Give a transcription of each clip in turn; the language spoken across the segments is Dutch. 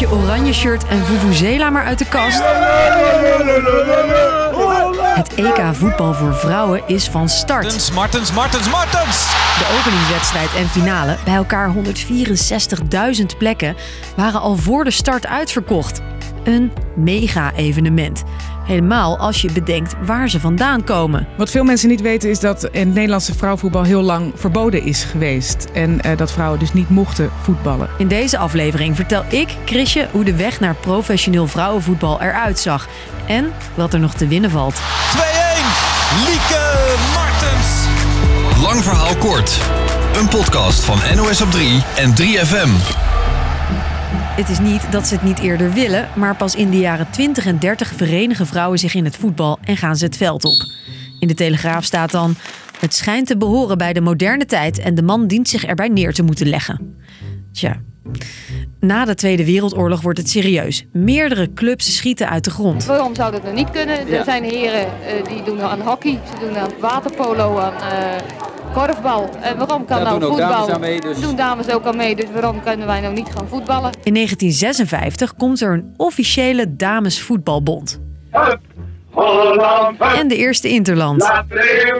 je oranje shirt en vuvuzela maar uit de kast. Het EK voetbal voor vrouwen is van start. Martens, Martens, Martens, Martens! De openingswedstrijd en finale, bij elkaar 164.000 plekken, waren al voor de start uitverkocht. Een mega-evenement. Helemaal als je bedenkt waar ze vandaan komen. Wat veel mensen niet weten is dat in het Nederlandse vrouwenvoetbal heel lang verboden is geweest. En eh, dat vrouwen dus niet mochten voetballen. In deze aflevering vertel ik, Chrisje, hoe de weg naar professioneel vrouwenvoetbal eruit zag. En wat er nog te winnen valt. 2-1, Lieke Martens. Lang verhaal kort. Een podcast van NOS op 3 en 3FM. Het is niet dat ze het niet eerder willen, maar pas in de jaren 20 en 30 verenigen vrouwen zich in het voetbal en gaan ze het veld op. In de Telegraaf staat dan: Het schijnt te behoren bij de moderne tijd en de man dient zich erbij neer te moeten leggen. Tja. Na de Tweede Wereldoorlog wordt het serieus. Meerdere clubs schieten uit de grond. Waarom zou dat nou niet kunnen? Er zijn heren uh, die doen aan hockey, ze doen aan waterpolo, aan uh, korfbal. En waarom kan nou voetbal? Dames aan mee, dus... Doen dames ook al mee, dus waarom kunnen wij nou niet gaan voetballen? In 1956 komt er een officiële damesvoetbalbond. Hup, Holland, hup. En de eerste Interland. Laat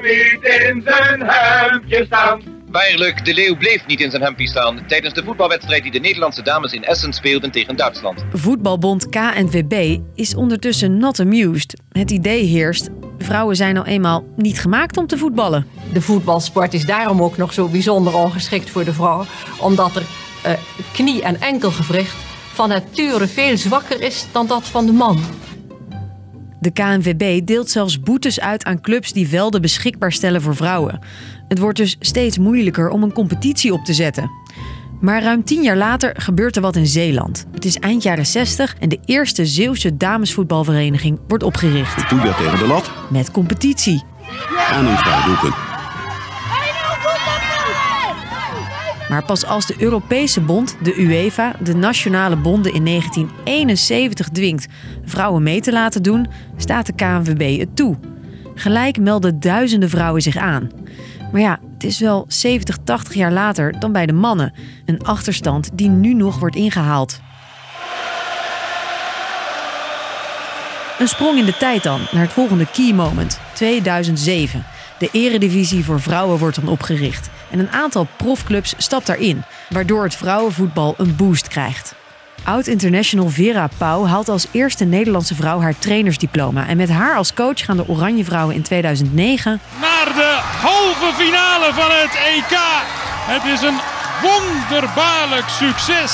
niet in zijn hemdje staan. Waarlijk, de leeuw bleef niet in zijn hempie staan tijdens de voetbalwedstrijd die de Nederlandse dames in Essen speelden tegen Duitsland. Voetbalbond KNVB is ondertussen not amused. Het idee heerst, vrouwen zijn nou eenmaal niet gemaakt om te voetballen. De voetbalsport is daarom ook nog zo bijzonder ongeschikt voor de vrouw, omdat er uh, knie- en enkelgewricht van nature veel zwakker is dan dat van de man. De KNVB deelt zelfs boetes uit aan clubs die velden beschikbaar stellen voor vrouwen. Het wordt dus steeds moeilijker om een competitie op te zetten. Maar ruim tien jaar later gebeurt er wat in Zeeland. Het is eind jaren 60 en de eerste Zeeuwse damesvoetbalvereniging wordt opgericht. Tegen de lat. Met competitie. En een. Maar pas als de Europese Bond, de UEFA, de nationale bonden in 1971 dwingt vrouwen mee te laten doen, staat de KNVB het toe. Gelijk melden duizenden vrouwen zich aan. Maar ja, het is wel 70, 80 jaar later dan bij de mannen. Een achterstand die nu nog wordt ingehaald. Een sprong in de tijd dan naar het volgende key moment, 2007. De eredivisie voor vrouwen wordt dan opgericht. En een aantal profclubs stapt daarin, waardoor het vrouwenvoetbal een boost krijgt. Oud-international Vera Pauw haalt als eerste Nederlandse vrouw haar trainersdiploma. En met haar als coach gaan de Oranje Vrouwen in 2009... De halve finale van het EK. Het is een wonderbaarlijk succes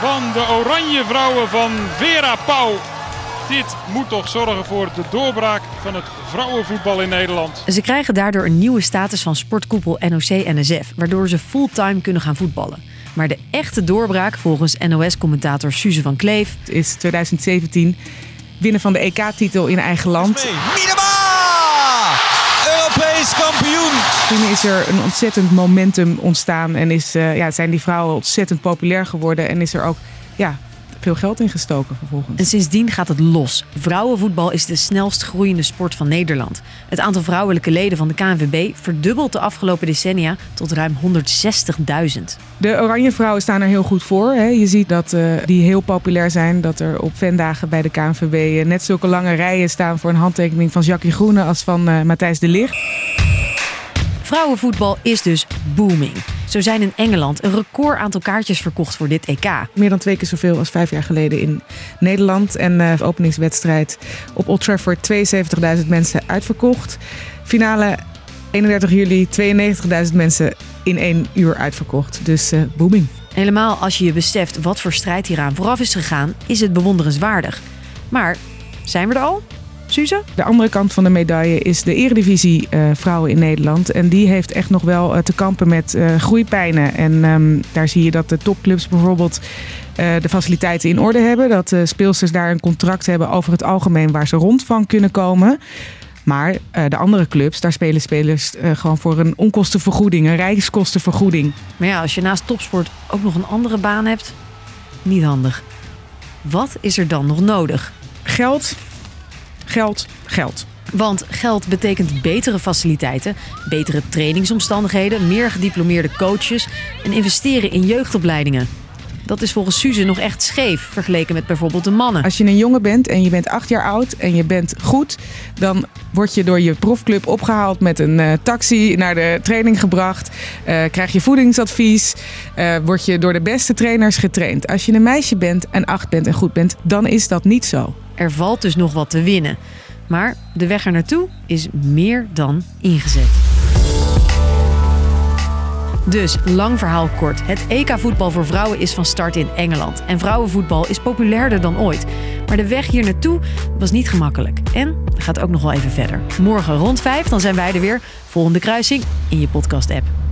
van de Oranje Vrouwen van Vera Pauw. Dit moet toch zorgen voor de doorbraak van het vrouwenvoetbal in Nederland. Ze krijgen daardoor een nieuwe status van sportkoepel NOC-NSF, waardoor ze fulltime kunnen gaan voetballen. Maar de echte doorbraak volgens NOS-commentator Suze van Kleef is 2017 winnen van de EK-titel in eigen land. Toen is er een ontzettend momentum ontstaan en is, uh, ja, zijn die vrouwen ontzettend populair geworden en is er ook ja, veel geld ingestoken vervolgens. En sindsdien gaat het los. Vrouwenvoetbal is de snelst groeiende sport van Nederland. Het aantal vrouwelijke leden van de KNVB verdubbelt de afgelopen decennia tot ruim 160.000. De Oranje Vrouwen staan er heel goed voor. Hè. Je ziet dat uh, die heel populair zijn. Dat er op vendagen bij de KNVB uh, net zulke lange rijen staan voor een handtekening van Jackie Groene als van uh, Matthijs de Ligt. Vrouwenvoetbal is dus booming. Zo zijn in Engeland een record aantal kaartjes verkocht voor dit EK. Meer dan twee keer zoveel als vijf jaar geleden in Nederland. En uh, openingswedstrijd op Old Trafford 72.000 mensen uitverkocht. Finale 31 juli 92.000 mensen in één uur uitverkocht. Dus uh, booming. Helemaal als je je beseft wat voor strijd hieraan vooraf is gegaan, is het bewonderenswaardig. Maar zijn we er al? Suze? De andere kant van de medaille is de Eredivisie uh, vrouwen in Nederland. En die heeft echt nog wel uh, te kampen met uh, groeipijnen. En um, daar zie je dat de topclubs bijvoorbeeld de faciliteiten in orde hebben. Dat de speelsters daar een contract hebben over het algemeen waar ze rond van kunnen komen. Maar de andere clubs, daar spelen spelers gewoon voor een onkostenvergoeding, een reiskostenvergoeding. Maar ja, als je naast topsport ook nog een andere baan hebt, niet handig. Wat is er dan nog nodig? Geld, geld, geld. Want geld betekent betere faciliteiten, betere trainingsomstandigheden, meer gediplomeerde coaches en investeren in jeugdopleidingen. dat is volgens Suze nog echt scheef vergeleken met bijvoorbeeld de mannen. Als je een jongen bent en je bent acht jaar oud en je bent goed, dan word je door je profclub opgehaald met een uh, taxi naar de training gebracht. Uh, krijg je voedingsadvies. Uh, word je door de beste trainers getraind. Als je een meisje bent en acht bent en goed bent, dan is dat niet zo. Er valt dus nog wat te winnen. Maar de weg er naartoe is meer dan ingezet. Dus, lang verhaal kort. Het EK-voetbal voor vrouwen is van start in Engeland. En vrouwenvoetbal is populairder dan ooit. Maar de weg hier naartoe was niet gemakkelijk. En gaat ook nog wel even verder. Morgen rond vijf, dan zijn wij er weer. Volgende kruising in je podcast-app.